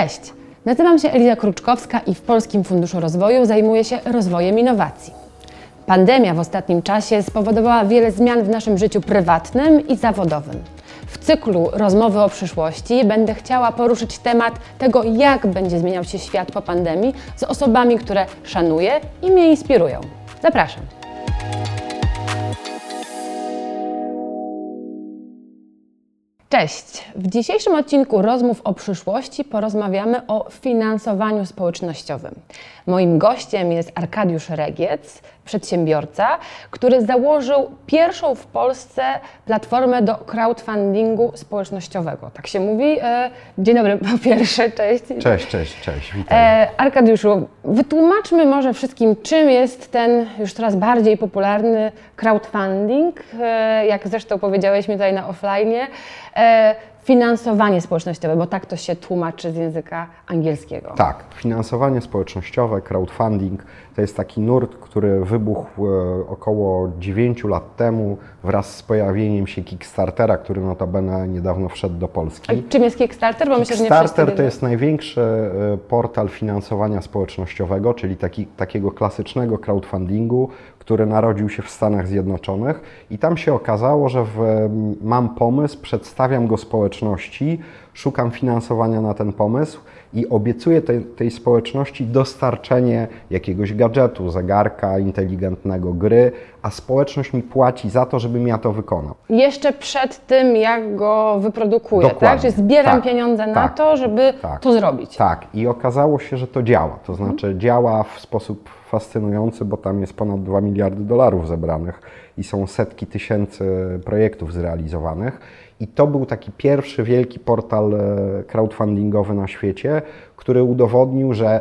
Cześć, nazywam się Eliza Kruczkowska i w Polskim Funduszu Rozwoju zajmuję się rozwojem innowacji. Pandemia w ostatnim czasie spowodowała wiele zmian w naszym życiu prywatnym i zawodowym. W cyklu Rozmowy o przyszłości będę chciała poruszyć temat tego, jak będzie zmieniał się świat po pandemii z osobami, które szanuję i mnie inspirują. Zapraszam. Cześć! W dzisiejszym odcinku Rozmów o przyszłości porozmawiamy o finansowaniu społecznościowym. Moim gościem jest Arkadiusz Regiec, przedsiębiorca, który założył pierwszą w Polsce platformę do crowdfundingu społecznościowego. Tak się mówi. E, dzień dobry po pierwsze, cześć. Cześć, cześć, cześć, witaj. E, Arkadiuszu, wytłumaczmy może wszystkim, czym jest ten już coraz bardziej popularny crowdfunding, e, jak zresztą powiedziałeś mi tutaj na offline finansowanie społecznościowe, bo tak to się tłumaczy z języka angielskiego. Tak, finansowanie społecznościowe, crowdfunding to jest taki nurt, który wybuchł e, około 9 lat temu wraz z pojawieniem się Kickstartera, który notabene niedawno wszedł do Polski. A czym jest Kickstarter? Bo Kickstarter myślę, to jest największy e, portal finansowania społecznościowego, czyli taki, takiego klasycznego crowdfundingu, który narodził się w Stanach Zjednoczonych i tam się okazało, że w, mam pomysł, przedstawiam go społeczności, szukam finansowania na ten pomysł i obiecuję tej, tej społeczności dostarczenie jakiegoś gadżetu, zegarka inteligentnego, gry, a społeczność mi płaci za to, żebym ja to wykonał. Jeszcze przed tym, jak go wyprodukuję, tak? Dokładnie. tak? Czyli zbieram tak, pieniądze tak, na to, żeby tak, to zrobić. Tak, i okazało się, że to działa. To mhm. znaczy działa w sposób fascynujący, bo tam jest ponad 2 miliardy dolarów zebranych i są setki tysięcy projektów zrealizowanych. I to był taki pierwszy wielki portal e, crowdfundingowy na świecie, który udowodnił, że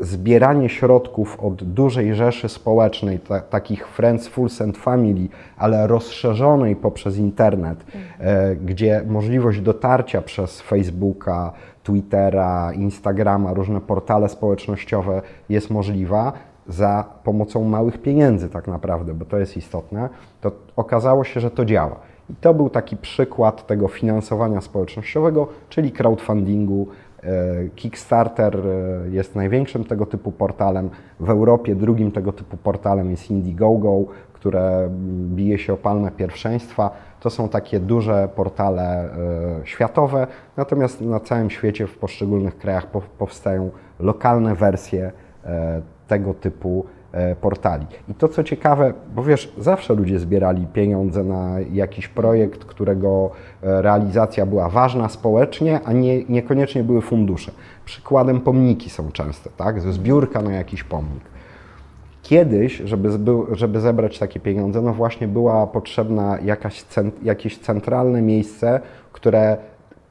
zbieranie środków od dużej rzeszy społecznej, ta, takich Friends, Fools and Family, ale rozszerzonej poprzez internet, e, gdzie możliwość dotarcia przez Facebooka, Twittera, Instagrama, różne portale społecznościowe jest możliwa, za pomocą małych pieniędzy tak naprawdę, bo to jest istotne, to okazało się, że to działa. I to był taki przykład tego finansowania społecznościowego, czyli crowdfundingu. E, Kickstarter e, jest największym tego typu portalem. W Europie drugim tego typu portalem jest Indiegogo, które bije się o palmę pierwszeństwa. To są takie duże portale e, światowe, natomiast na całym świecie w poszczególnych krajach powstają lokalne wersje tego typu portali. I to co ciekawe, bo wiesz, zawsze ludzie zbierali pieniądze na jakiś projekt, którego e, realizacja była ważna społecznie, a nie, niekoniecznie były fundusze. Przykładem pomniki są częste, tak? Zbiórka na jakiś pomnik. Kiedyś, żeby, żeby zebrać takie pieniądze, no właśnie była potrzebna jakaś, jakieś centralne miejsce, które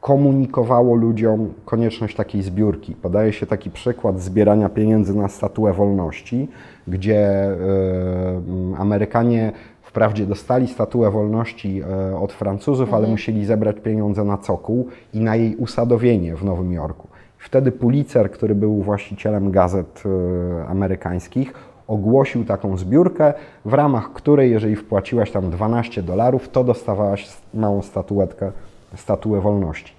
komunikowało ludziom konieczność takiej zbiórki. Podaje się taki przykład zbierania pieniędzy na statuę wolności, gdzie y, Amerykanie wprawdzie dostali statuę wolności y, od Francuzów, mhm. ale musieli zebrać pieniądze na cokół i na jej usadowienie w Nowym Jorku. Wtedy Pulitzer, który był właścicielem gazet y, amerykańskich, ogłosił taką zbiórkę, w ramach której, jeżeli wpłaciłaś tam 12 dolarów, to dostawałaś małą statuetkę statuę wolności.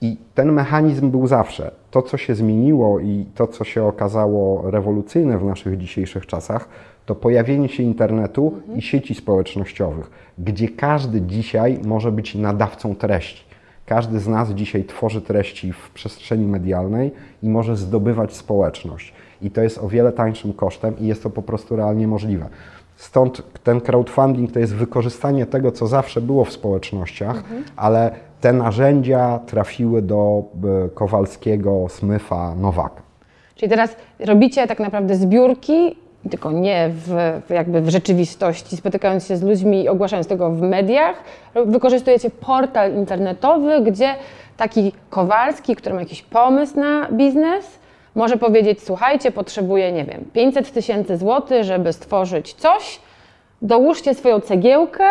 I ten mechanizm był zawsze. To, co się zmieniło i to, co się okazało rewolucyjne w naszych dzisiejszych czasach, to pojawienie się internetu mhm. i sieci społecznościowych, gdzie każdy dzisiaj może być nadawcą treści. Każdy z nas dzisiaj tworzy treści w przestrzeni medialnej i może zdobywać społeczność. I to jest o wiele tańszym kosztem i jest to po prostu realnie możliwe. Stąd ten crowdfunding to jest wykorzystanie tego, co zawsze było w społecznościach, mhm. ale te narzędzia trafiły do e, Kowalskiego, Smyfa, Nowaka. Czyli teraz robicie tak naprawdę zbiórki, tylko nie w, jakby w rzeczywistości, spotykając się z ludźmi i ogłaszając tego w mediach, wykorzystujecie portal internetowy, gdzie taki Kowalski, który ma jakiś pomysł na biznes, może powiedzieć, słuchajcie, potrzebuję, nie wiem, 500 tysięcy złotych, żeby stworzyć coś, dołóżcie swoją cegiełkę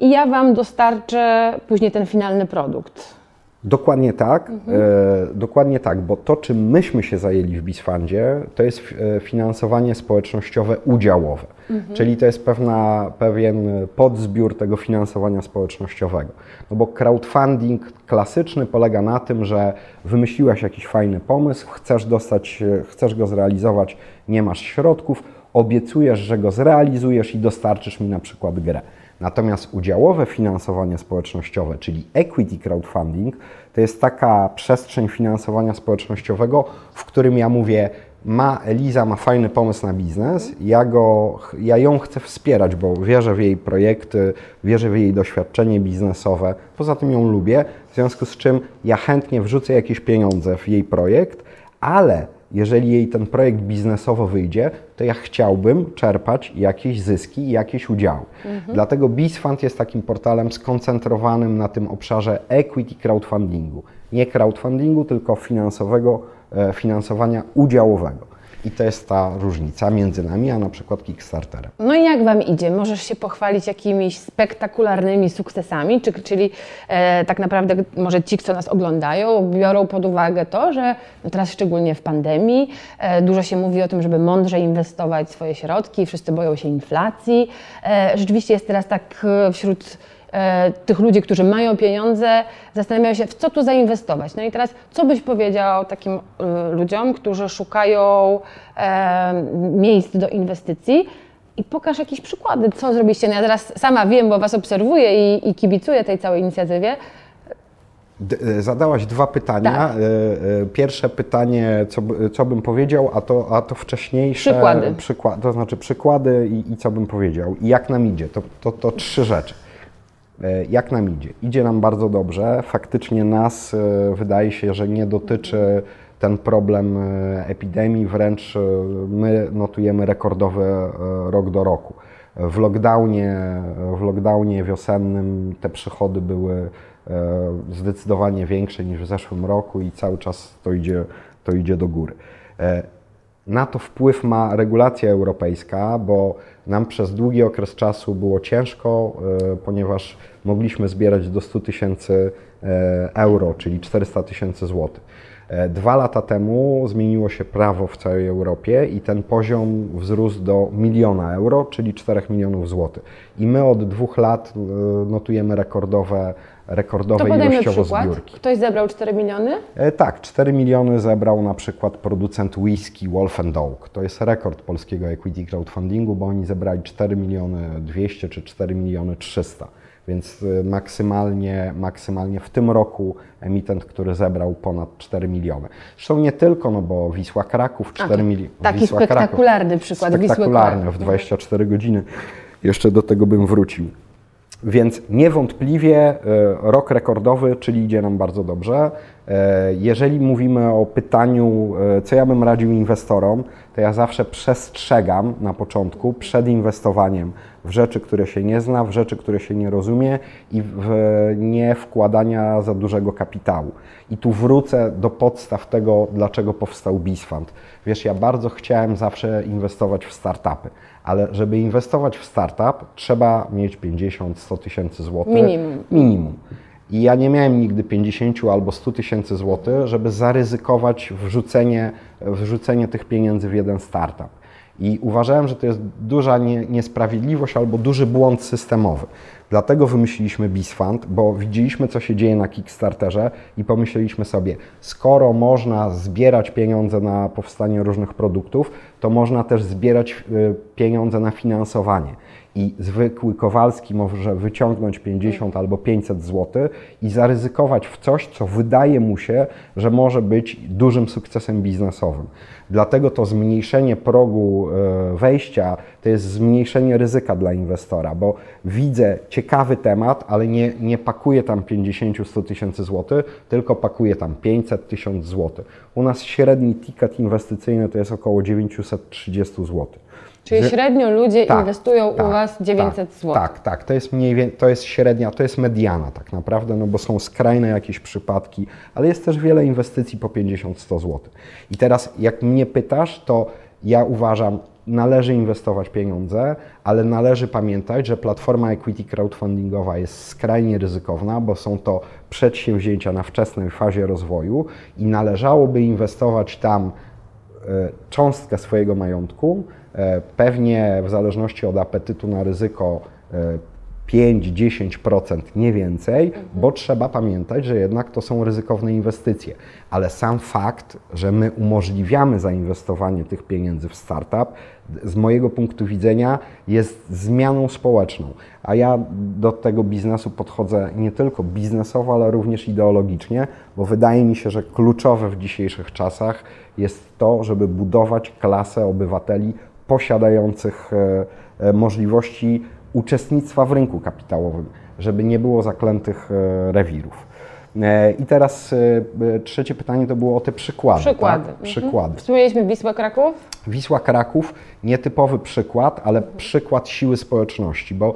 i ja Wam dostarczę później ten finalny produkt. Dokładnie tak, mhm. e, dokładnie tak, bo to, czym myśmy się zajęli w Bisfundzie, to jest e, finansowanie społecznościowe udziałowe, mhm. czyli to jest pewna, pewien podzbiór tego finansowania społecznościowego. No bo crowdfunding klasyczny polega na tym, że wymyśliłaś jakiś fajny pomysł, chcesz dostać, chcesz go zrealizować, nie masz środków, obiecujesz, że go zrealizujesz i dostarczysz mi na przykład grę. Natomiast udziałowe finansowanie społecznościowe, czyli equity crowdfunding, to jest taka przestrzeń finansowania społecznościowego, w którym ja mówię, ma Eliza ma fajny pomysł na biznes, ja, go, ja ją chcę wspierać, bo wierzę w jej projekty, wierzę w jej doświadczenie biznesowe, poza tym ją lubię, w związku z czym ja chętnie wrzucę jakieś pieniądze w jej projekt, ale jeżeli jej ten projekt biznesowo wyjdzie, to ja chciałbym czerpać jakieś zyski, jakieś udziały. Mhm. Dlatego BizFund jest takim portalem skoncentrowanym na tym obszarze equity crowdfundingu. Nie crowdfundingu, tylko finansowego, e, finansowania udziałowego. I to jest ta różnica między nami, a na przykład Kickstarterem. No i jak Wam idzie? Możesz się pochwalić jakimiś spektakularnymi sukcesami, czy, czyli e, tak naprawdę może ci, co nas oglądają, biorą pod uwagę to, że no teraz szczególnie w pandemii e, dużo się mówi o tym, żeby mądrze inwestować swoje środki, wszyscy boją się inflacji. E, rzeczywiście jest teraz tak e, wśród tych ludzi, którzy mają pieniądze, zastanawiają się, w co tu zainwestować. No i teraz, co byś powiedział takim e, ludziom, którzy szukają e, miejsc do inwestycji? I pokaż jakieś przykłady, co zrobiliście. No ja teraz sama wiem, bo Was obserwuję i, i kibicuję tej całej inicjatywie. Zadałaś dwa pytania. Tak. Pierwsze pytanie, co, co bym powiedział, a to, a to wcześniejsze. Przykłady. Przykład, to znaczy przykłady i, i co bym powiedział. I jak nam idzie. To, to, to trzy rzeczy. E, jak nam idzie? Idzie nam bardzo dobrze. Faktycznie nas e, wydaje się, że nie dotyczy ten problem e, epidemii, wręcz my notujemy rekordowy rok do roku. W lockdownie, w lockdownie wiosennym te przychody były zdecydowanie większe niż w zeszłym roku i cały czas to idzie, to idzie do góry. Na to wpływ ma regulacja europejska, bo nam przez długi okres czasu było ciężko, e, ponieważ mogliśmy zbierać do 100 tysięcy e, euro, czyli 400 tysięcy złotych. E, dwa lata temu zmieniło się prawo w całej Europie i ten poziom wzrósł do miliona euro, czyli 4 milionów złotych. I my od dwóch lat notujemy rekordowe rekordowe to ilościowo przykład. zbiórki. Ktoś zebrał 4 miliony? E, tak, 4 miliony zebrał na przykład producent whisky Wolf Oak. To jest rekord polskiego equity crowdfundingu, bo oni zebrali 4 miliony 200 czy 4 miliony 300. Więc e, maksymalnie, maksymalnie w tym roku emitent, który zebrał ponad 4 miliony. Zresztą nie tylko, no bo Wisła Kraków 4 miliony. Taki Wisła spektakularny Kraków, przykład spektakularny, Wisły w 24 godziny. Jeszcze do tego bym wrócił. Więc niewątpliwie e, rok rekordowy, czyli idzie nam bardzo dobrze. E, jeżeli mówimy o pytaniu, e, co ja bym radził inwestorom, to ja zawsze przestrzegam na początku przed inwestowaniem w rzeczy, które się nie zna, w rzeczy, które się nie rozumie i w nie wkładania za dużego kapitału. I tu wrócę do podstaw tego, dlaczego powstał BizFund. Wiesz, ja bardzo chciałem zawsze inwestować w startupy, ale żeby inwestować w startup, trzeba mieć 50-100 tysięcy złotych. Minimum. Minimum. I ja nie miałem nigdy 50 albo 100 tysięcy złotych, żeby zaryzykować wrzucenie, wrzucenie tych pieniędzy w jeden startup. I uważałem, że to jest duża nie, niesprawiedliwość albo duży błąd systemowy. Dlatego wymyśliliśmy BizFund, bo widzieliśmy, co się dzieje na Kickstarterze i pomyśleliśmy sobie, skoro można zbierać pieniądze na powstanie różnych produktów, to można też zbierać y, pieniądze na finansowanie i zwykły Kowalski może wyciągnąć 50 albo 500 zł i zaryzykować w coś, co wydaje mu się, że może być dużym sukcesem biznesowym. Dlatego to zmniejszenie progu e, wejścia to jest zmniejszenie ryzyka dla inwestora, bo widzę ciekawy temat, ale nie, nie pakuję tam 50-100 tysięcy złotych, tylko pakuję tam 500 tysięcy złotych. U nas średni ticket inwestycyjny to jest około 930 złotych. Czyli średnio ludzie tak, inwestują tak, u Was 900 tak, zł. Tak, tak, to jest mniej więcej, to jest średnia, to jest mediana tak naprawdę, no bo są skrajne jakieś przypadki, ale jest też wiele inwestycji po 50-100 zł. I teraz jak mnie pytasz, to Ja uważam, należy inwestować pieniądze, ale należy pamiętać, że platforma equity crowdfundingowa jest skrajnie ryzykowna, bo są to przedsięwzięcia na wczesnej fazie rozwoju i należałoby inwestować tam cząstkę swojego majątku, e, pewnie w zależności od apetytu na ryzyko e, 5-10%, nie więcej, bo trzeba pamiętać, że jednak to są ryzykowne inwestycje. Ale sam fakt, że my umożliwiamy zainwestowanie tych pieniędzy w startup, z mojego punktu widzenia jest zmianą społeczną. A ja do tego biznesu podchodzę nie tylko biznesowo, ale również ideologicznie, bo wydaje mi się, że kluczowe w dzisiejszych czasach jest to, żeby budować klasę obywateli posiadających e, e, możliwości uczestnictwa w rynku kapitałowym, żeby nie było zaklętych e, rewirów. E, I teraz e, trzecie pytanie to było o te przykłady. Przykłady. Tak? Przykłady. Wspomnieliśmy Wisłę Kraków. Wisła Kraków, nietypowy przykład, ale przykład siły społeczności, bo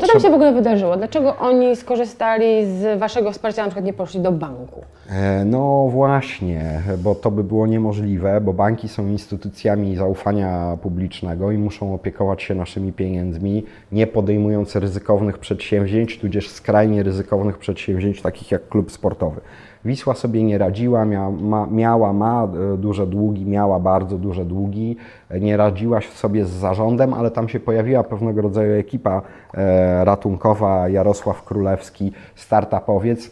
Co tam się w ogóle wydarzyło? Dlaczego oni skorzystali z Waszego wsparcia, na przykład nie poszli do banku? E, No właśnie, bo to by było niemożliwe, bo banki są instytucjami zaufania publicznego i muszą opiekować się naszymi pieniędzmi, nie podejmując ryzykownych przedsięwzięć, tudzież skrajnie ryzykownych przedsięwzięć, takich jak klub sportowy. Wisła sobie nie radziła, mia, ma, miała, ma e, duże długi, miała bardzo duże długi, nie radziła sobie z zarządem, ale tam się pojawiła pewnego rodzaju ekipa e, ratunkowa, Jarosław Królewski, startupowiec. E,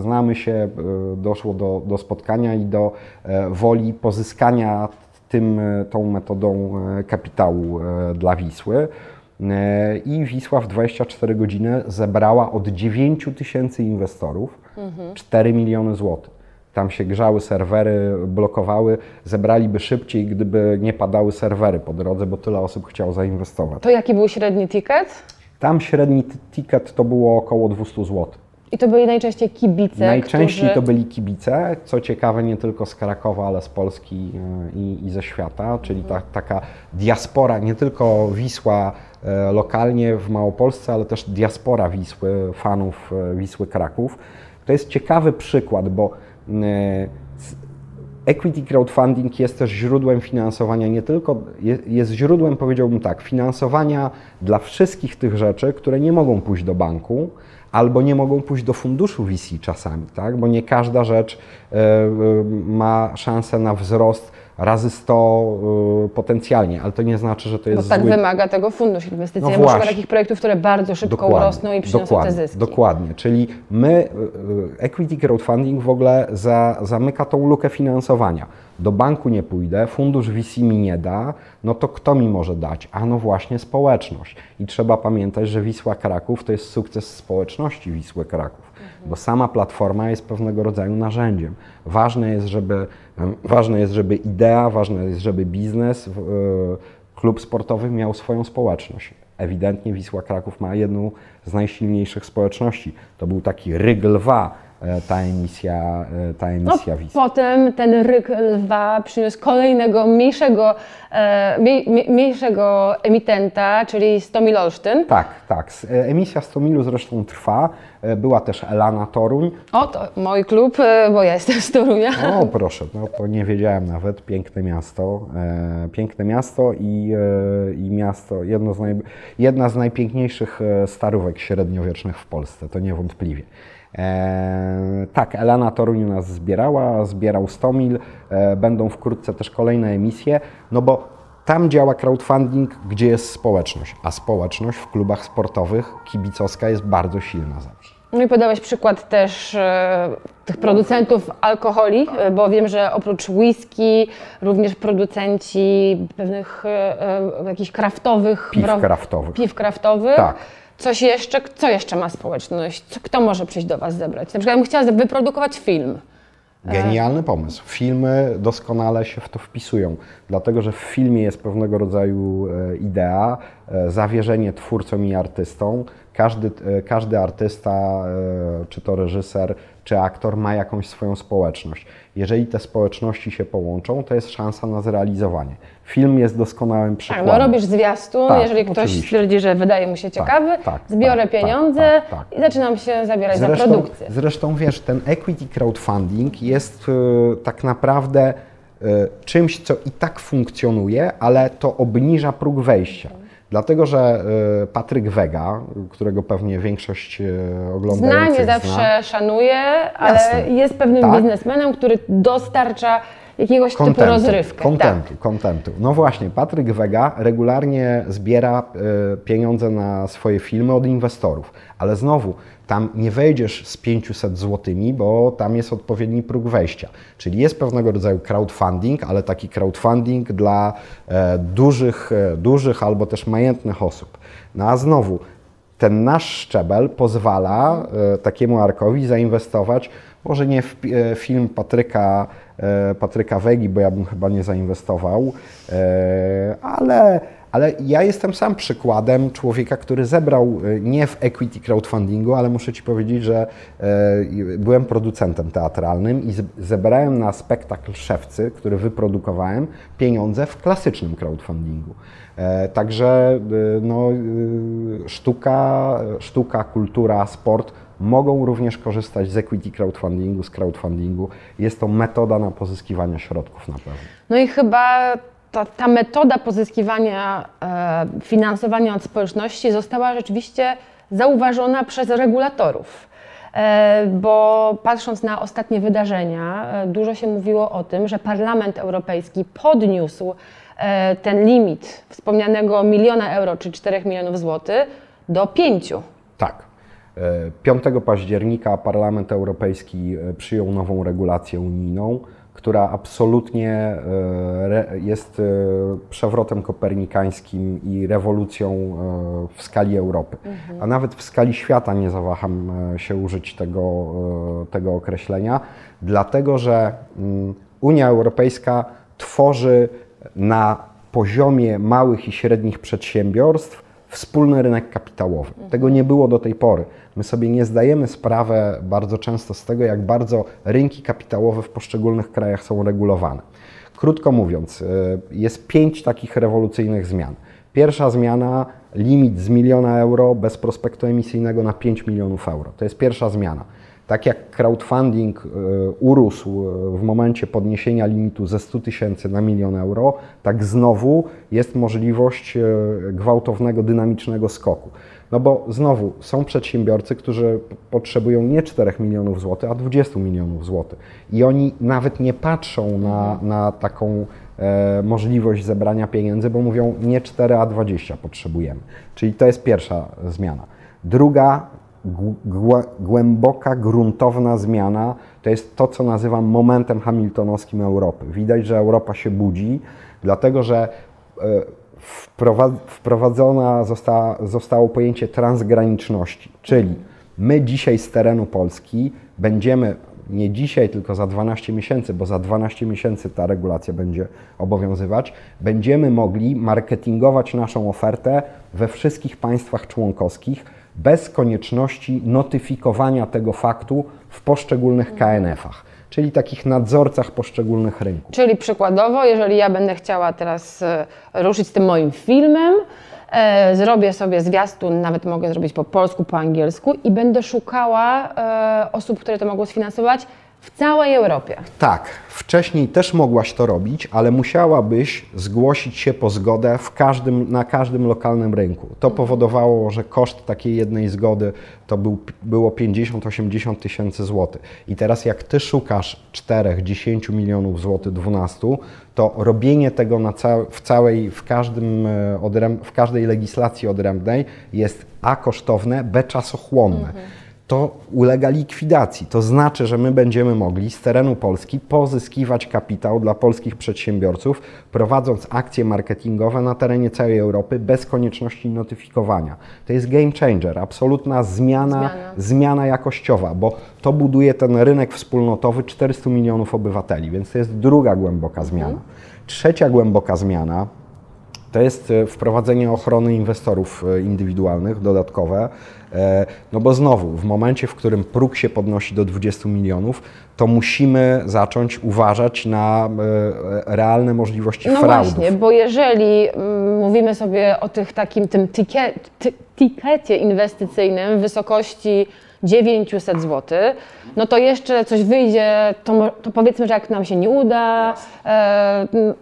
znamy się, doszło do, do spotkania i do woli pozyskania tym, tą metodą kapitału dla Wisły. I Wisła w 24 godziny zebrała od 9 tysięcy inwestorów 4 miliony złotych. Tam się grzały serwery, blokowały, zebraliby szybciej, gdyby nie padały serwery po drodze, bo tyle osób chciało zainwestować. To jaki był średni ticket? Tam średni ticket to było około 200 zł. I to byli najczęściej kibice, Najczęściej którzy... to byli kibice, co ciekawe nie tylko z Krakowa, ale z Polski e, i, i ze świata, czyli ta, taka diaspora, nie tylko Wisła e, lokalnie w Małopolsce, ale też diaspora Wisły, fanów e, Wisły Kraków. To jest ciekawy przykład, bo e, Equity crowdfunding jest też źródłem finansowania, nie tylko, je- jest źródłem, powiedziałbym tak, finansowania dla wszystkich tych rzeczy, które nie mogą pójść do banku, albo nie mogą pójść do funduszu VC czasami, tak? bo nie każda rzecz e, ma szansę na wzrost razy 100 e, potencjalnie, ale to nie znaczy, że to Bo jest tak zły wymaga tego fundusz inwestycyjny. No właśnie. takich projektów, które bardzo szybko urosną i przyniosą dokładnie, te zyski. Dokładnie, czyli my, y, y, equity crowdfunding w ogóle za, zamyka tą lukę finansowania. Do banku nie pójdę, fundusz VC mi nie da, no to kto mi może dać? A no właśnie społeczność. I trzeba pamiętać, że Wisła Kraków to jest sukces społeczności Wisły Kraków, bo sama platforma jest pewnego rodzaju narzędziem. Ważne jest, żeby, ważne jest, żeby idea, ważne jest, żeby biznes, y, klub sportowy miał swoją społeczność. Ewidentnie Wisła Kraków ma jedną z najsilniejszych społeczności. To był taki ryg lwa, e, ta emisja, e, ta No, emisja Wisły. potem ten ryk lwa przyniósł kolejnego mniejszego, e, mniej, mniej- mniejszego emitenta, czyli Stomil Olsztyn. Tak, tak. E, Emisja 100 milu zresztą trwa. E, Była też Elana Toruń. O, to mój klub, e, bo ja jestem z Torunia. O, proszę, no to nie wiedziałem nawet. Piękne miasto. E, piękne miasto i, e, i miasto, jedno z naj, jedna z najpiękniejszych e, starówek średniowiecznych w Polsce, to niewątpliwie. E, tak, Elana Toruń nas zbierała, zbierał 100 mil. E, będą wkrótce też kolejne emisje, no bo tam działa crowdfunding, gdzie jest społeczność, a społeczność w klubach sportowych kibicowska jest bardzo silna zawsze. No i podałeś przykład też e, tych producentów alkoholi, e, bo wiem, że oprócz whisky również producenci pewnych e, e, jakichś kraftowych Piw kraftowych. piw kraftowych. Tak. Coś jeszcze, co jeszcze ma społeczność? Co, kto może przyjść do Was zebrać? Na przykład bym chciała wyprodukować film. Genialny pomysł. Filmy doskonale się w to wpisują, dlatego że w filmie jest pewnego rodzaju e, idea, e, zawierzenie twórcom i artystom. Każdy, e, każdy artysta, e, czy to reżyser, czy aktor, ma jakąś swoją społeczność. Jeżeli te społeczności się połączą, to jest szansa na zrealizowanie. Film jest doskonałym Tak, przykładem. no robisz zwiastun, Tak, jeżeli ktoś oczywiście. stwierdzi, że wydaje mu się ciekawy, tak, zbiorę tak, tak, pieniądze tak, tak. i zaczynam się zabierać za Zresztą, produkcję. zresztą wiesz, ten equity crowdfunding jest e, tak naprawdę czymś, co i tak funkcjonuje, ale to obniża próg wejścia. Dlatego, że y, Patryk Wega, którego pewnie większość y, oglądających Zna, nie zawsze zna, szanuje, ale Jasne. jest pewnym Tak. biznesmenem, który dostarcza jakiegoś typu Kontentu, rozrywkę. kontentu, Tak. kontentu. No właśnie, Patryk Wega regularnie zbiera y, pieniądze na swoje filmy od inwestorów, ale znowu tam nie wejdziesz z 500 złotymi, bo tam jest odpowiedni próg wejścia. Czyli jest pewnego rodzaju crowdfunding, ale taki crowdfunding dla e, dużych, e, dużych albo też majętnych osób. No a znowu, ten nasz szczebel pozwala e, takiemu Arkowi zainwestować, może nie w e, film Patryka, e, Patryka Wegi, bo ja bym chyba nie zainwestował, e, ale, ale ja jestem sam przykładem człowieka, który zebrał e, nie w equity crowdfundingu, ale muszę Ci powiedzieć, że e, byłem producentem teatralnym i zebrałem na spektakl Szewcy, który wyprodukowałem, pieniądze w klasycznym crowdfundingu. E, Także no, sztuka, sztuka, kultura, sport mogą również korzystać z equity crowdfundingu, z crowdfundingu. Jest to metoda na pozyskiwanie środków na pewno. No i chyba ta, ta metoda pozyskiwania e, finansowania od społeczności została rzeczywiście zauważona przez regulatorów. E, bo patrząc na ostatnie wydarzenia, e, dużo się mówiło o tym, że Parlament Europejski podniósł e, ten limit wspomnianego miliona euro czy 4 milionów złotych do 5. Tak. E, 5 października Parlament Europejski e, przyjął nową regulację unijną, która absolutnie e, jest e, przewrotem kopernikańskim i rewolucją e, w skali Europy. A nawet w skali świata nie zawaham e, się użyć tego, e, tego określenia, dlatego że mm, Unia Europejska tworzy na poziomie małych i średnich przedsiębiorstw wspólny rynek kapitałowy. Tego nie było do tej pory. My sobie nie zdajemy sprawy bardzo często z tego, jak bardzo rynki kapitałowe w poszczególnych krajach są regulowane. Krótko mówiąc, y, jest pięć takich rewolucyjnych zmian. Pierwsza zmiana, limit z miliona euro bez prospektu emisyjnego na 5 milionów euro. To jest pierwsza zmiana. Tak jak crowdfunding y, urósł y, w momencie podniesienia limitu ze 100 tysięcy na milion euro, tak znowu jest możliwość y, gwałtownego, dynamicznego skoku. No bo znowu są przedsiębiorcy, którzy potrzebują nie 4 milionów złotych, a 20 milionów złotych. I oni nawet nie patrzą na, na taką e, możliwość zebrania pieniędzy, bo mówią nie 4, a 20 potrzebujemy. Czyli to jest pierwsza zmiana. Druga głęboka, gruntowna zmiana to jest to, co nazywam momentem hamiltonowskim Europy. Widać, że Europa się budzi, dlatego że e, wprowa- wprowadzona została, zostało pojęcie transgraniczności, czyli my dzisiaj z terenu Polski będziemy nie dzisiaj, tylko za 12 miesięcy, bo za 12 miesięcy ta regulacja będzie obowiązywać, będziemy mogli marketingować naszą ofertę we wszystkich państwach członkowskich bez konieczności notyfikowania tego faktu w poszczególnych KNF-ach, czyli takich nadzorcach poszczególnych rynków. Czyli przykładowo, jeżeli ja będę chciała teraz e, ruszyć z tym moim filmem, e, zrobię sobie zwiastun, nawet mogę zrobić po polsku, po angielsku i będę szukała e, osób, które to mogą sfinansować w całej Europie. Tak, wcześniej też mogłaś to robić, ale musiałabyś zgłosić się po zgodę w każdym, na każdym lokalnym rynku. To powodowało, że koszt takiej jednej zgody to był, było 50-80 tysięcy złotych. I teraz jak ty szukasz 4-10 milionów złotych, 12, to robienie tego na w całej, w, każdym, e, odręb- w każdej legislacji odrębnej jest a kosztowne, b czasochłonne to ulega likwidacji. To znaczy, że my będziemy mogli z terenu Polski pozyskiwać kapitał dla polskich przedsiębiorców, prowadząc akcje marketingowe na terenie całej Europy bez konieczności notyfikowania. To jest game changer, absolutna zmiana, Zmiana. zmiana jakościowa, bo to buduje ten rynek wspólnotowy 400 milionów obywateli, więc to jest druga głęboka zmiana. Trzecia głęboka zmiana to jest e, wprowadzenie ochrony inwestorów e, indywidualnych dodatkowe. E, No bo znowu, w momencie, w którym próg się podnosi do 20 milionów, to musimy zacząć uważać na e, realne możliwości No fraudów. właśnie, bo jeżeli mm, mówimy sobie o tych takim tym tikie, tikecie inwestycyjnym w wysokości 900 zł, no to jeszcze coś wyjdzie, to, to powiedzmy, że jak nam się nie uda, e, m,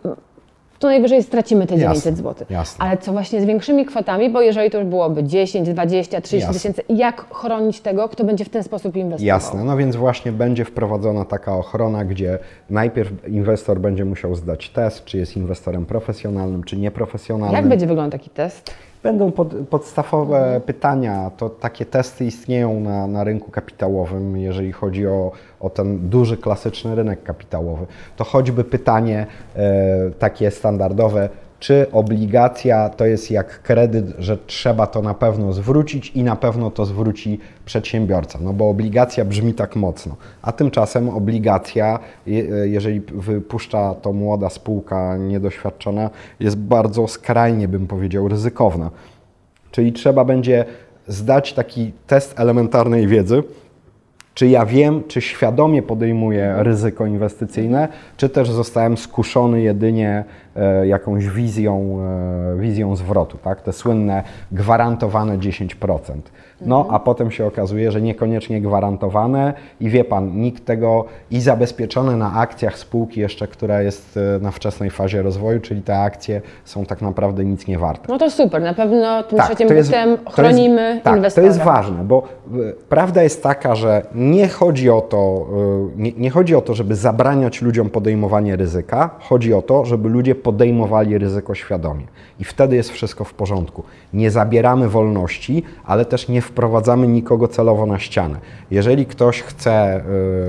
to najwyżej stracimy te 900 Jasne, zł. jasne. Ale co właśnie z większymi kwotami, bo jeżeli to już byłoby 10, 20, 30 Jasne. tysięcy, jak chronić tego, kto będzie w ten sposób inwestował? Jasne, no więc właśnie będzie wprowadzona taka ochrona, gdzie najpierw inwestor będzie musiał zdać test, czy jest inwestorem profesjonalnym, czy nieprofesjonalnym. Jak będzie wyglądał taki test? Będą pod, podstawowe pytania. To takie testy istnieją na, na rynku kapitałowym, jeżeli chodzi o, o ten duży, klasyczny rynek kapitałowy. To choćby pytanie e, takie standardowe, czy obligacja to jest jak kredyt, że trzeba to na pewno zwrócić i na pewno to zwróci przedsiębiorca, no bo obligacja brzmi tak mocno, a tymczasem obligacja, je- jeżeli wypuszcza to młoda spółka niedoświadczona, jest bardzo skrajnie, bym powiedział, ryzykowna. Czyli trzeba będzie zdać taki test elementarnej wiedzy, czy ja wiem, czy świadomie podejmuję ryzyko inwestycyjne, czy też zostałem skuszony jedynie jakąś wizją, e, wizją zwrotu, tak? Te słynne gwarantowane 10%. No, a potem się okazuje, że niekoniecznie gwarantowane i wie Pan, nikt tego i zabezpieczone na akcjach spółki jeszcze, która jest e, na wczesnej fazie rozwoju, czyli te akcje są tak naprawdę nic nie warte. No to super, na pewno tym Tak, trzecim punktem to jest- chronimy tak, inwestora. To jest ważne, bo prawda jest taka, że nie chodzi o to, nie, nie chodzi o to, żeby zabraniać ludziom podejmowanie ryzyka, chodzi o to, żeby ludzie podejmowali ryzyko świadomie. I wtedy jest wszystko w porządku. Nie zabieramy wolności, ale też nie wprowadzamy nikogo celowo na ścianę. Jeżeli ktoś chce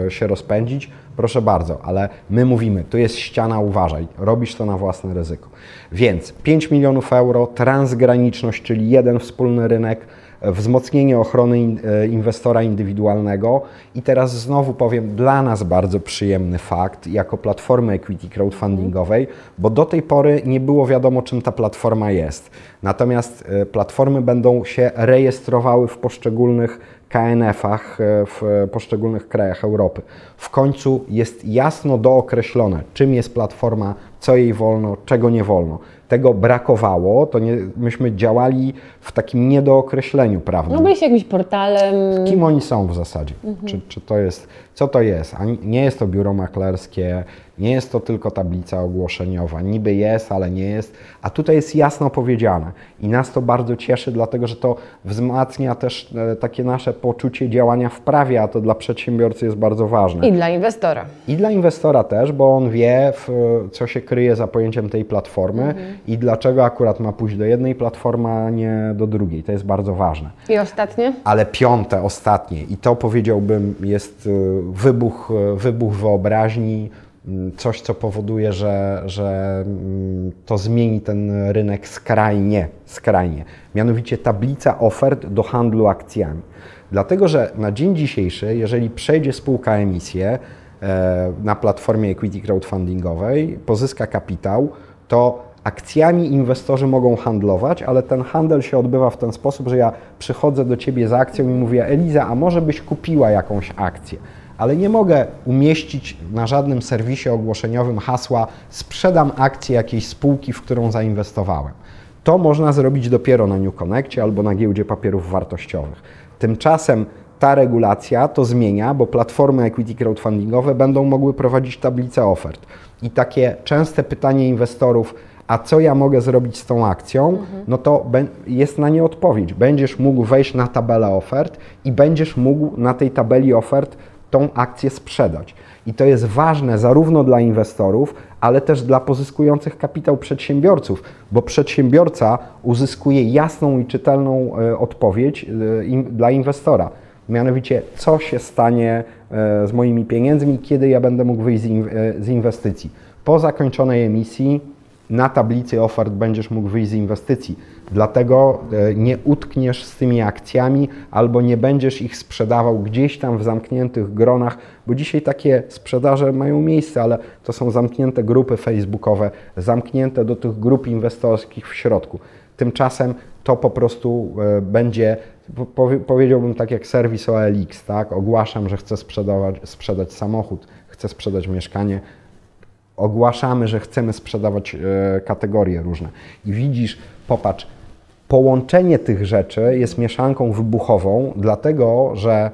y, się rozpędzić, proszę bardzo, ale my mówimy, tu jest ściana, uważaj, robisz to na własne ryzyko. Więc 5 milionów euro, transgraniczność, czyli jeden wspólny rynek, wzmocnienie ochrony e, inwestora indywidualnego i teraz znowu powiem dla nas bardzo przyjemny fakt jako platformy equity crowdfundingowej, bo do tej pory nie było wiadomo czym ta platforma jest. Natomiast e, platformy będą się rejestrowały w poszczególnych KNF-ach e, w poszczególnych krajach Europy. W końcu jest jasno dookreślone, czym jest platforma, co jej wolno, czego nie wolno. Tego brakowało, to nie, myśmy działali w takim niedookreśleniu prawnym. No byliście jakimś portalem, Kim oni są w zasadzie? Czy, czy to jest, co to jest? A nie jest to biuro maklerskie, nie jest to tylko tablica ogłoszeniowa. Niby jest, ale nie jest. A tutaj jest jasno powiedziane i nas to bardzo cieszy, dlatego że to wzmacnia też e, takie nasze poczucie działania w prawie, a to dla przedsiębiorcy jest bardzo ważne. i dla inwestora. I dla inwestora też, bo on wie, w, co się kryje za pojęciem tej platformy i dlaczego akurat ma pójść do jednej platformy, a nie do drugiej. To jest bardzo ważne. I ostatnie? Ale piąte, ostatnie, i to powiedziałbym jest y, wybuch, y, wybuch wyobraźni, mm, coś, co powoduje, że, że mm, to zmieni ten rynek skrajnie, skrajnie. Mianowicie tablica ofert do handlu akcjami. Dlatego, że na dzień dzisiejszy, jeżeli przejdzie spółka emisję e, na platformie equity crowdfundingowej, pozyska kapitał, to akcjami inwestorzy mogą handlować, ale ten handel się odbywa w ten sposób, że ja przychodzę do Ciebie z akcją i mówię, Eliza, a może byś kupiła jakąś akcję? Ale nie mogę umieścić na żadnym serwisie ogłoszeniowym hasła sprzedam akcję jakiejś spółki, w którą zainwestowałem. To można zrobić dopiero na New Connectie albo na giełdzie papierów wartościowych. Tymczasem ta regulacja to zmienia, bo platformy equity crowdfundingowe będą mogły prowadzić tablice ofert. I takie częste pytanie inwestorów, a co ja mogę zrobić z tą akcją, no to jest na nie odpowiedź. Będziesz mógł wejść na tabelę ofert i będziesz mógł na tej tabeli ofert tą akcję sprzedać. I to jest ważne zarówno dla inwestorów, ale też dla pozyskujących kapitał przedsiębiorców, bo przedsiębiorca uzyskuje jasną i czytelną e, odpowiedź e, dla inwestora. Mianowicie, co się stanie e, z moimi pieniędzmi, kiedy ja będę mógł wyjść z inwestycji. Po zakończonej emisji na tablicy ofert będziesz mógł wyjść z inwestycji. Dlatego e, nie utkniesz z tymi akcjami albo nie będziesz ich sprzedawał gdzieś tam w zamkniętych gronach, bo dzisiaj takie sprzedaże mają miejsce, ale to są zamknięte grupy facebookowe, zamknięte do tych grup inwestorskich w środku. Tymczasem to po prostu e, będzie, po- powie- powiedziałbym tak jak serwis OLX, tak? Ogłaszam, że chcę sprzedawać, sprzedać samochód, chcę sprzedać mieszkanie, ogłaszamy, że chcemy sprzedawać e, kategorie różne. I widzisz, popatrz, Połączenie tych rzeczy jest mieszanką wybuchową, dlatego że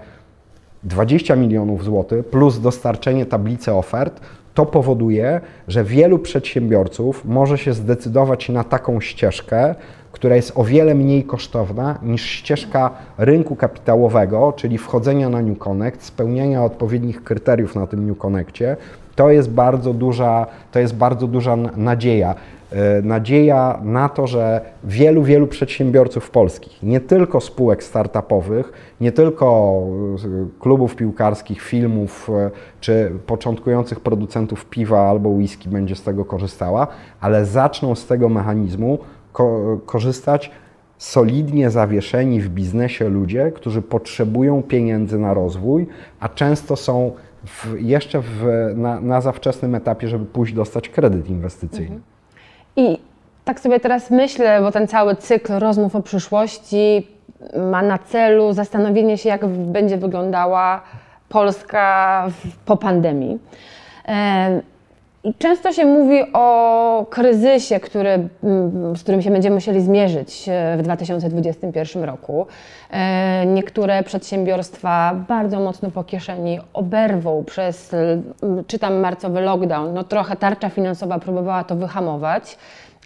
20 milionów złotych plus dostarczenie tablicy ofert to powoduje, że wielu przedsiębiorców może się zdecydować na taką ścieżkę, która jest o wiele mniej kosztowna niż ścieżka rynku kapitałowego, czyli wchodzenia na New Connect, spełniania odpowiednich kryteriów na tym New Connectie. To jest bardzo duża, to jest bardzo duża nadzieja. E, nadzieja na to, że wielu, wielu przedsiębiorców polskich, nie tylko spółek startupowych, nie tylko e, klubów piłkarskich, filmów e, czy początkujących producentów piwa albo whisky będzie z tego korzystała, ale zaczną z tego mechanizmu ko korzystać solidnie zawieszeni w biznesie ludzie, którzy potrzebują pieniędzy na rozwój, a często są w, jeszcze w, na, na za wczesnym etapie, żeby pójść dostać kredyt inwestycyjny. Mhm. I tak sobie teraz myślę, bo ten cały cykl rozmów o przyszłości ma na celu zastanowienie się, jak będzie wyglądała Polska po pandemii. Często się mówi o kryzysie, który, z którym się będziemy musieli zmierzyć e, w 2021 roku. E, niektóre przedsiębiorstwa bardzo mocno po kieszeni oberwą przez, czytam, marcowy lockdown. No trochę tarcza finansowa próbowała to wyhamować,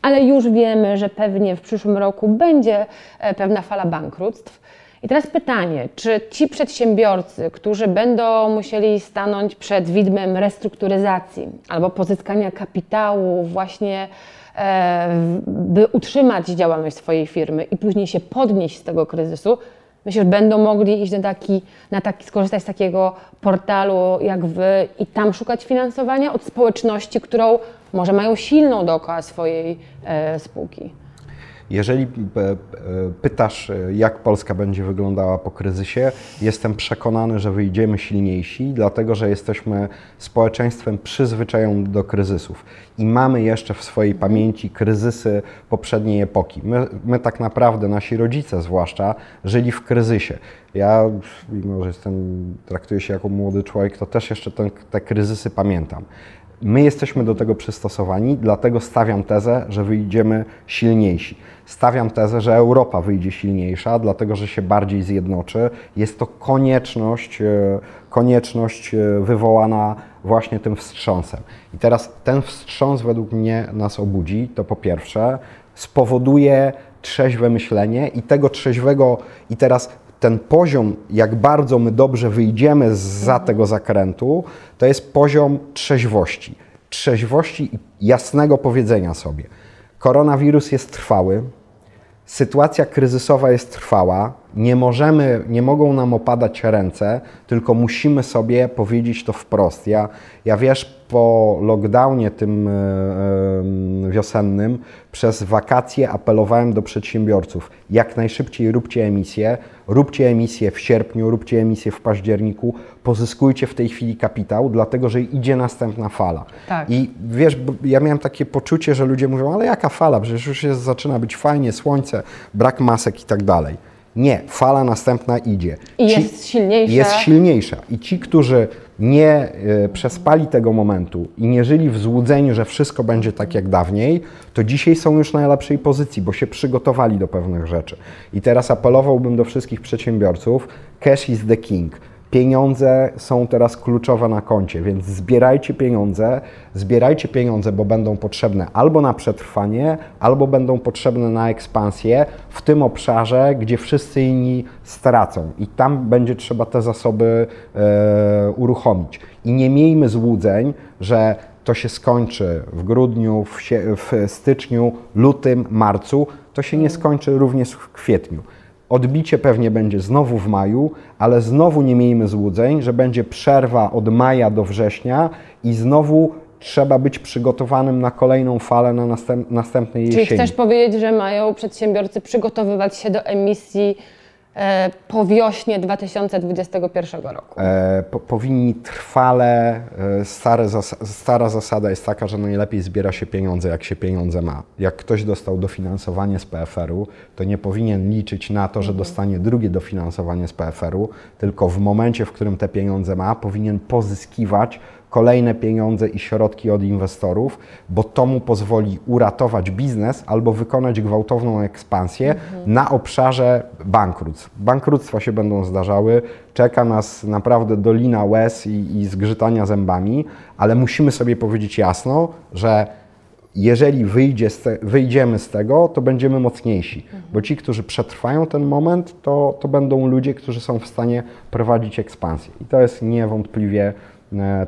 ale już wiemy, że pewnie w przyszłym roku będzie e, pewna fala bankructw. I teraz pytanie, czy ci przedsiębiorcy, którzy będą musieli stanąć przed widmem restrukturyzacji albo pozyskania kapitału właśnie e, by utrzymać działalność swojej firmy i później się podnieść z tego kryzysu, myślę, że będą mogli iść na taki, na taki, skorzystać z takiego portalu jak wy i tam szukać finansowania od społeczności, którą może mają silną dookoła swojej e, spółki. Jeżeli e, e, pytasz, e, jak Polska będzie wyglądała po kryzysie, jestem przekonany, że wyjdziemy silniejsi, dlatego że jesteśmy społeczeństwem przyzwyczajonym do kryzysów i mamy jeszcze w swojej pamięci kryzysy poprzedniej epoki. My, my tak naprawdę, nasi rodzice zwłaszcza, żyli w kryzysie. Ja, mimo że jestem, traktuję się jako młody człowiek, to też jeszcze ten, te kryzysy pamiętam. My jesteśmy do tego przystosowani, dlatego stawiam tezę, że wyjdziemy silniejsi. Stawiam tezę, że Europa wyjdzie silniejsza, dlatego że się bardziej zjednoczy. Jest to konieczność, e, konieczność e, wywołana właśnie tym wstrząsem. I teraz ten wstrząs według mnie nas obudzi, to po pierwsze, spowoduje trzeźwe myślenie i tego trzeźwego, i teraz ten poziom, jak bardzo my dobrze wyjdziemy za mhm. tego zakrętu, to jest poziom trzeźwości. Trzeźwości i jasnego powiedzenia sobie. Koronawirus jest trwały, sytuacja kryzysowa jest trwała, nie możemy, nie mogą nam opadać ręce, tylko musimy sobie powiedzieć to wprost. Ja, ja wiesz, po lockdownie tym e, e, wiosennym, przez wakacje apelowałem do przedsiębiorców, jak najszybciej róbcie emisję, róbcie emisję w sierpniu, róbcie emisję w październiku, pozyskujcie w tej chwili kapitał, dlatego że idzie następna fala. Tak. I wiesz, ja miałem takie poczucie, że ludzie mówią, ale jaka fala, przecież już jest, zaczyna być fajnie, słońce, brak masek i tak dalej. Nie, fala następna idzie. I ci, jest silniejsza. Jest silniejsza. I ci, którzy nie y, przespali tego momentu i nie żyli w złudzeniu, że wszystko będzie tak jak dawniej, to dzisiaj są już na najlepszej pozycji, bo się przygotowali do pewnych rzeczy. I teraz apelowałbym do wszystkich przedsiębiorców: cash is the king pieniądze są teraz kluczowe na koncie, więc zbierajcie pieniądze, zbierajcie pieniądze, bo będą potrzebne albo na przetrwanie, albo będą potrzebne na ekspansję w tym obszarze, gdzie wszyscy inni stracą i tam będzie trzeba te zasoby e, uruchomić. I nie miejmy złudzeń, że to się skończy w grudniu, w, w styczniu, lutym, marcu, to się nie skończy również w kwietniu. Odbicie pewnie będzie znowu w maju, ale znowu nie miejmy złudzeń, że będzie przerwa od maja do września i znowu trzeba być przygotowanym na kolejną falę na następ, następnej jesieni. Czyli chcesz powiedzieć, że mają przedsiębiorcy przygotowywać się do emisji po wiośnie 2021 roku? E, po, powinni trwale, e, stare zas stara zasada jest taka, że najlepiej zbiera się pieniądze, jak się pieniądze ma. Jak ktoś dostał dofinansowanie z PFR-u, to nie powinien liczyć na to, że mhm. dostanie drugie dofinansowanie z PFR-u, tylko w momencie, w którym te pieniądze ma, powinien pozyskiwać kolejne pieniądze i środki od inwestorów, bo to mu pozwoli uratować biznes albo wykonać gwałtowną ekspansję mhm. na obszarze bankructw. Bankructwa się będą zdarzały, czeka nas naprawdę dolina łez i, i zgrzytania zębami, ale musimy sobie powiedzieć jasno, że jeżeli wyjdzie z te, wyjdziemy z tego, to będziemy mocniejsi, mhm. bo ci, którzy przetrwają ten moment, to, to będą ludzie, którzy są w stanie prowadzić ekspansję. I to jest niewątpliwie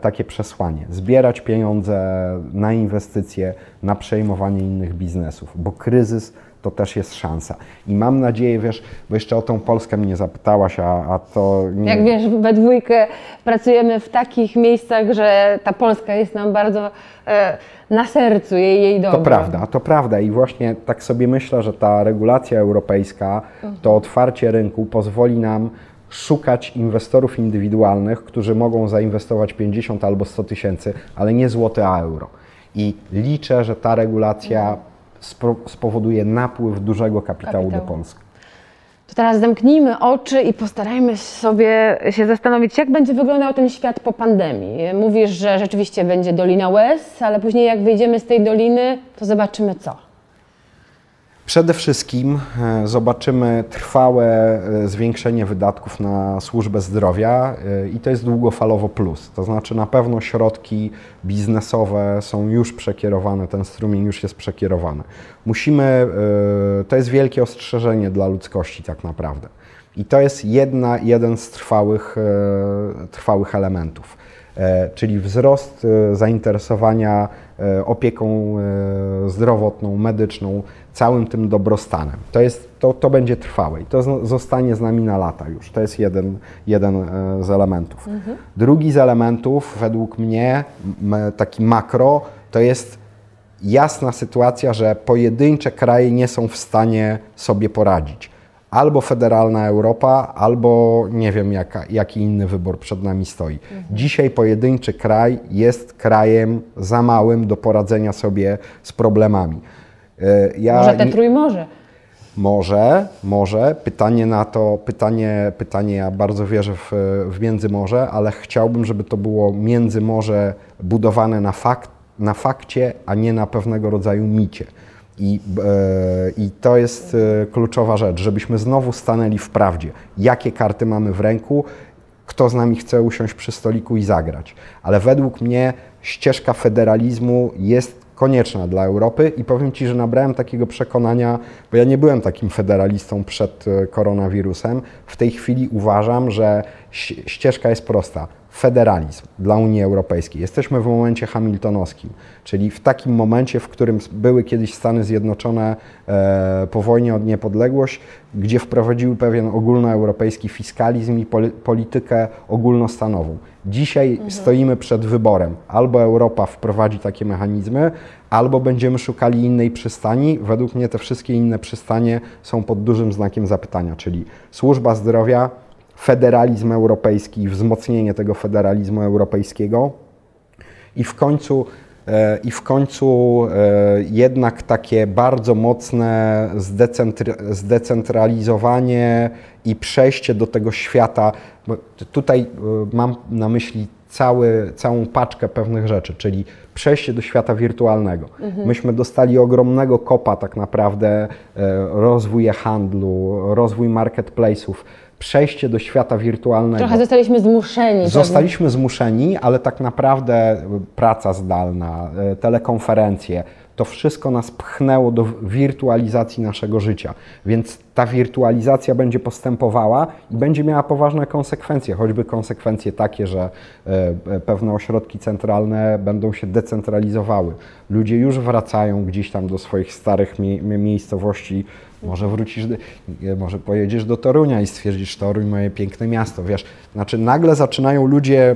takie przesłanie. Zbierać pieniądze na inwestycje, na przejmowanie innych biznesów, bo kryzys to też jest szansa. I mam nadzieję, wiesz, bo jeszcze o tą Polskę mnie zapytałaś, a, a to nie... Jak wiesz, we dwójkę pracujemy w takich miejscach, że ta Polska jest nam bardzo e, na sercu, jej, jej dobro. To prawda, to prawda i właśnie tak sobie myślę, że ta regulacja europejska, to otwarcie rynku pozwoli nam szukać inwestorów indywidualnych, którzy mogą zainwestować 50 albo 100 tysięcy, ale nie złote, a euro. I liczę, że ta regulacja spowoduje napływ dużego kapitału, kapitału. do Polski. To teraz zamknijmy oczy i postarajmy sobie się zastanowić, jak będzie wyglądał ten świat po pandemii. Mówisz, że rzeczywiście będzie Dolina Łez, ale później jak wyjdziemy z tej doliny, to zobaczymy co. Przede wszystkim e, zobaczymy trwałe e, zwiększenie wydatków na służbę zdrowia e, i to jest długofalowo plus. To znaczy na pewno środki biznesowe są już przekierowane, ten strumień już jest przekierowany. Musimy, to jest wielkie ostrzeżenie dla ludzkości tak naprawdę. I to jest jedna, jeden z trwałych, trwałych elementów. Czyli wzrost zainteresowania opieką zdrowotną, medyczną, całym tym dobrostanem. To, jest, to, to będzie trwałe i to zostanie z nami na lata już. To jest jeden, jeden e, z elementów. Mhm. Drugi z elementów, według mnie, taki makro, to jest jasna sytuacja, że pojedyncze kraje nie są w stanie sobie poradzić. Albo federalna Europa, albo nie wiem, jaka, jaki inny wybór przed nami stoi. Mhm. Dzisiaj pojedynczy kraj jest krajem za małym do poradzenia sobie z problemami. E, ja może te Trójmorze. Może, może. Pytanie na to, pytanie, pytanie ja bardzo wierzę w, w Międzymorze, ale chciałbym, żeby to było Międzymorze budowane na, fakt, na fakcie, a nie na pewnego rodzaju micie. I, e, I to jest e, kluczowa rzecz, żebyśmy znowu stanęli w prawdzie. Jakie karty mamy w ręku, kto z nami chce usiąść przy stoliku i zagrać. Ale według mnie ścieżka federalizmu jest konieczna dla Europy i powiem Ci, że nabrałem takiego przekonania, bo ja nie byłem takim federalistą przed e, koronawirusem. W tej chwili uważam, że ścieżka jest prosta. Federalizm dla Unii Europejskiej. Jesteśmy w momencie hamiltonowskim, czyli w takim momencie, w którym były kiedyś Stany Zjednoczone e, po wojnie od niepodległość, gdzie wprowadziły pewien ogólnoeuropejski fiskalizm i politykę ogólnostanową. Dzisiaj mhm. stoimy przed wyborem. Albo Europa wprowadzi takie mechanizmy, albo będziemy szukali innej przystani. Według mnie te wszystkie inne przystanie są pod dużym znakiem zapytania, czyli służba zdrowia, federalizm europejski, wzmocnienie tego federalizmu europejskiego i w końcu e, i w końcu e, jednak takie bardzo mocne zdecentralizowanie i przejście do tego świata. Tutaj e, mam na myśli cały, całą paczkę pewnych rzeczy, czyli przejście do świata wirtualnego. Mhm. Myśmy dostali ogromnego kopa tak naprawdę rozwój handlu, rozwój marketplace'ów przejście do świata wirtualnego. Trochę zostaliśmy zmuszeni. Zostaliśmy żeby... zmuszeni, ale tak naprawdę praca zdalna, e, telekonferencje, to wszystko nas pchnęło do wirtualizacji naszego życia. Więc ta wirtualizacja będzie postępowała i będzie miała poważne konsekwencje, choćby konsekwencje takie, że e, e, pewne ośrodki centralne będą się decentralizowały. Ludzie już wracają gdzieś tam do swoich starych miejscowości może wrócisz, może pojedziesz do Torunia i stwierdzisz, Toruń, moje piękne miasto, wiesz. Znaczy nagle zaczynają ludzie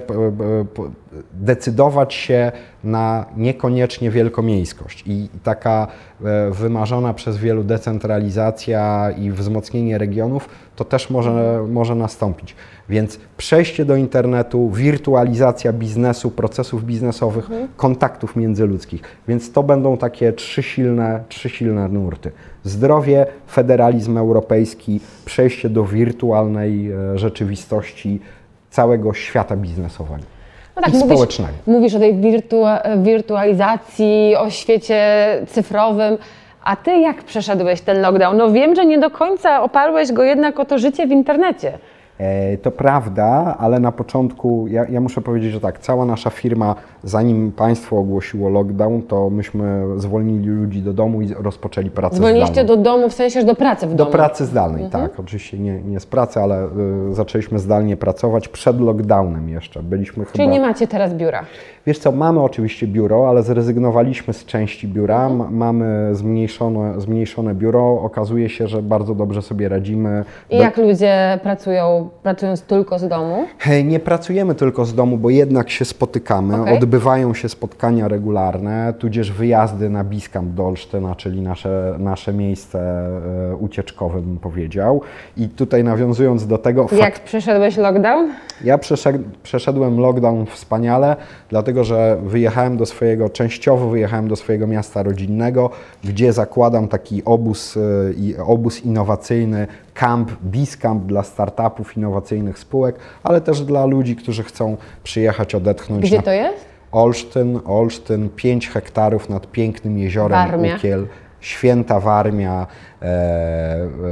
decydować się na niekoniecznie wielkomiejskość i taka e, wymarzona przez wielu decentralizacja i wzmocnienie regionów, to też może, może nastąpić. Więc przejście do internetu, wirtualizacja biznesu, procesów biznesowych, mhm. kontaktów międzyludzkich. Więc to będą takie trzy silne, trzy silne nurty. Zdrowie, federalizm europejski, przejście do wirtualnej e, rzeczywistości całego świata biznesowego. No tak, i mówisz, społecznego. mówisz o tej wirtua- wirtualizacji, o świecie cyfrowym. A ty jak przeszedłeś ten lockdown? No wiem, że nie do końca oparłeś go jednak o to życie w internecie. E, To prawda, ale na początku ja, ja muszę powiedzieć, że tak, cała nasza firma, zanim państwo ogłosiło lockdown, to myśmy zwolnili ludzi do domu i rozpoczęli pracę Zwolniliście zdalną. do domu, w sensie, że do pracy w Do domu. pracy zdalnej, tak. Oczywiście nie, nie z pracy, ale y, zaczęliśmy zdalnie pracować przed lockdownem jeszcze. Byliśmy Czyli chyba... nie macie teraz biura. Wiesz co, mamy oczywiście biuro, ale zrezygnowaliśmy z części biura. Mhm. Mamy zmniejszone, zmniejszone biuro. Okazuje się, że bardzo dobrze sobie radzimy. I Be- jak ludzie pracują, pracując tylko z domu? Nie pracujemy tylko z domu, bo jednak się spotykamy. Okej. Odbywają się spotkania regularne, tudzież wyjazdy na Biskamp do Olsztyna, czyli nasze, nasze miejsce e, ucieczkowe, bym powiedział. I tutaj nawiązując do tego, Jak przeszedłeś lockdown? Ja przeszed, przeszedłem lockdown wspaniale, dlatego że wyjechałem do swojego, częściowo wyjechałem do swojego miasta rodzinnego, gdzie zakładam taki obóz, i obóz innowacyjny, camp, Biscamp dla startupów, innowacyjnych spółek, ale też dla ludzi, którzy chcą przyjechać, odetchnąć. Gdzie na to jest? Olsztyn, Olsztyn, 5 hektarów nad pięknym jeziorem Warmia. Ukiel, święta Warmia, e,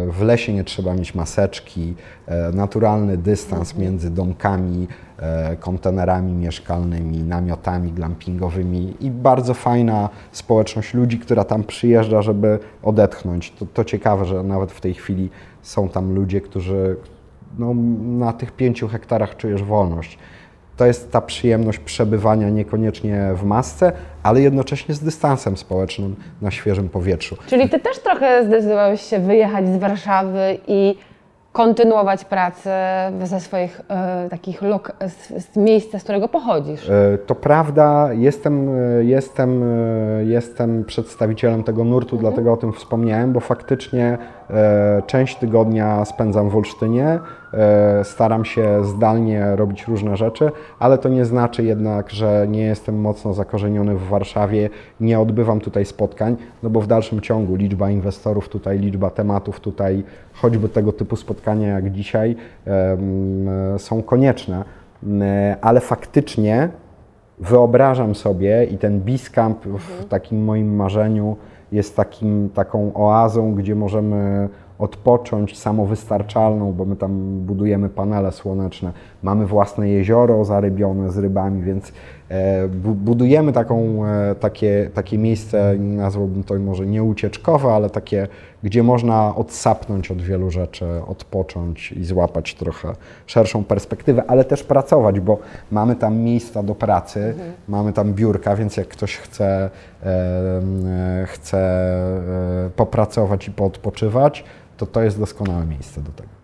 w lesie nie trzeba mieć maseczki, e, naturalny dystans między domkami, e, kontenerami mieszkalnymi, namiotami glampingowymi i bardzo fajna społeczność ludzi, która tam przyjeżdża, żeby odetchnąć. To, to ciekawe, że nawet w tej chwili są tam ludzie, którzy no, na tych pięciu hektarach czujesz wolność. To jest ta przyjemność przebywania niekoniecznie w masce, ale jednocześnie z dystansem społecznym na świeżym powietrzu. Czyli ty też trochę zdecydowałeś się wyjechać z Warszawy i kontynuować pracę ze swoich e, takich lok- z, z miejsca, z którego pochodzisz. E, To prawda, jestem, e, jestem, e, jestem przedstawicielem tego nurtu, dlatego o tym wspomniałem, bo faktycznie część tygodnia spędzam w Olsztynie, e, staram się zdalnie robić różne rzeczy, ale to nie znaczy jednak, że nie jestem mocno zakorzeniony w Warszawie, nie odbywam tutaj spotkań, no bo w dalszym ciągu liczba inwestorów tutaj, liczba tematów tutaj, choćby tego typu spotkania jak dzisiaj, e, są konieczne, ale faktycznie wyobrażam sobie i ten Biscamp w takim moim marzeniu jest takim, taką oazą, gdzie możemy odpocząć samowystarczalną, bo my tam budujemy panele słoneczne. Mamy własne jezioro zarybione z rybami, więc budujemy taką, e, takie, takie miejsce, nazwałbym to może nie ucieczkowe, ale takie, gdzie można odsapnąć od wielu rzeczy, odpocząć i złapać trochę szerszą perspektywę, ale też pracować, bo mamy tam miejsca do pracy, mamy tam biurka, więc jak ktoś chce, e, e, chce e, popracować i poodpoczywać, to to jest doskonałe miejsce do tego.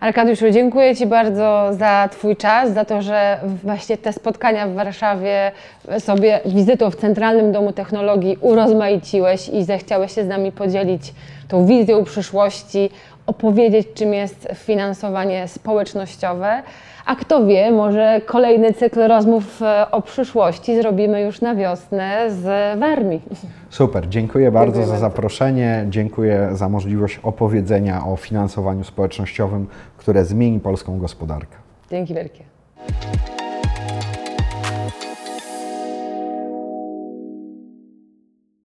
Arkadiuszu, dziękuję Ci bardzo za Twój czas, za to, że właśnie te spotkania w Warszawie sobie wizytą w Centralnym Domu Technologii urozmaiciłeś i zechciałeś się z nami podzielić tą wizją przyszłości, opowiedzieć, czym jest finansowanie społecznościowe. A kto wie, może kolejny cykl rozmów e, o przyszłości zrobimy już na wiosnę z Warmii. Super, dziękuję bardzo Dziękuję za bardzo. zaproszenie, dziękuję za możliwość opowiedzenia o finansowaniu społecznościowym, które zmieni polską gospodarkę. Dzięki wielkie.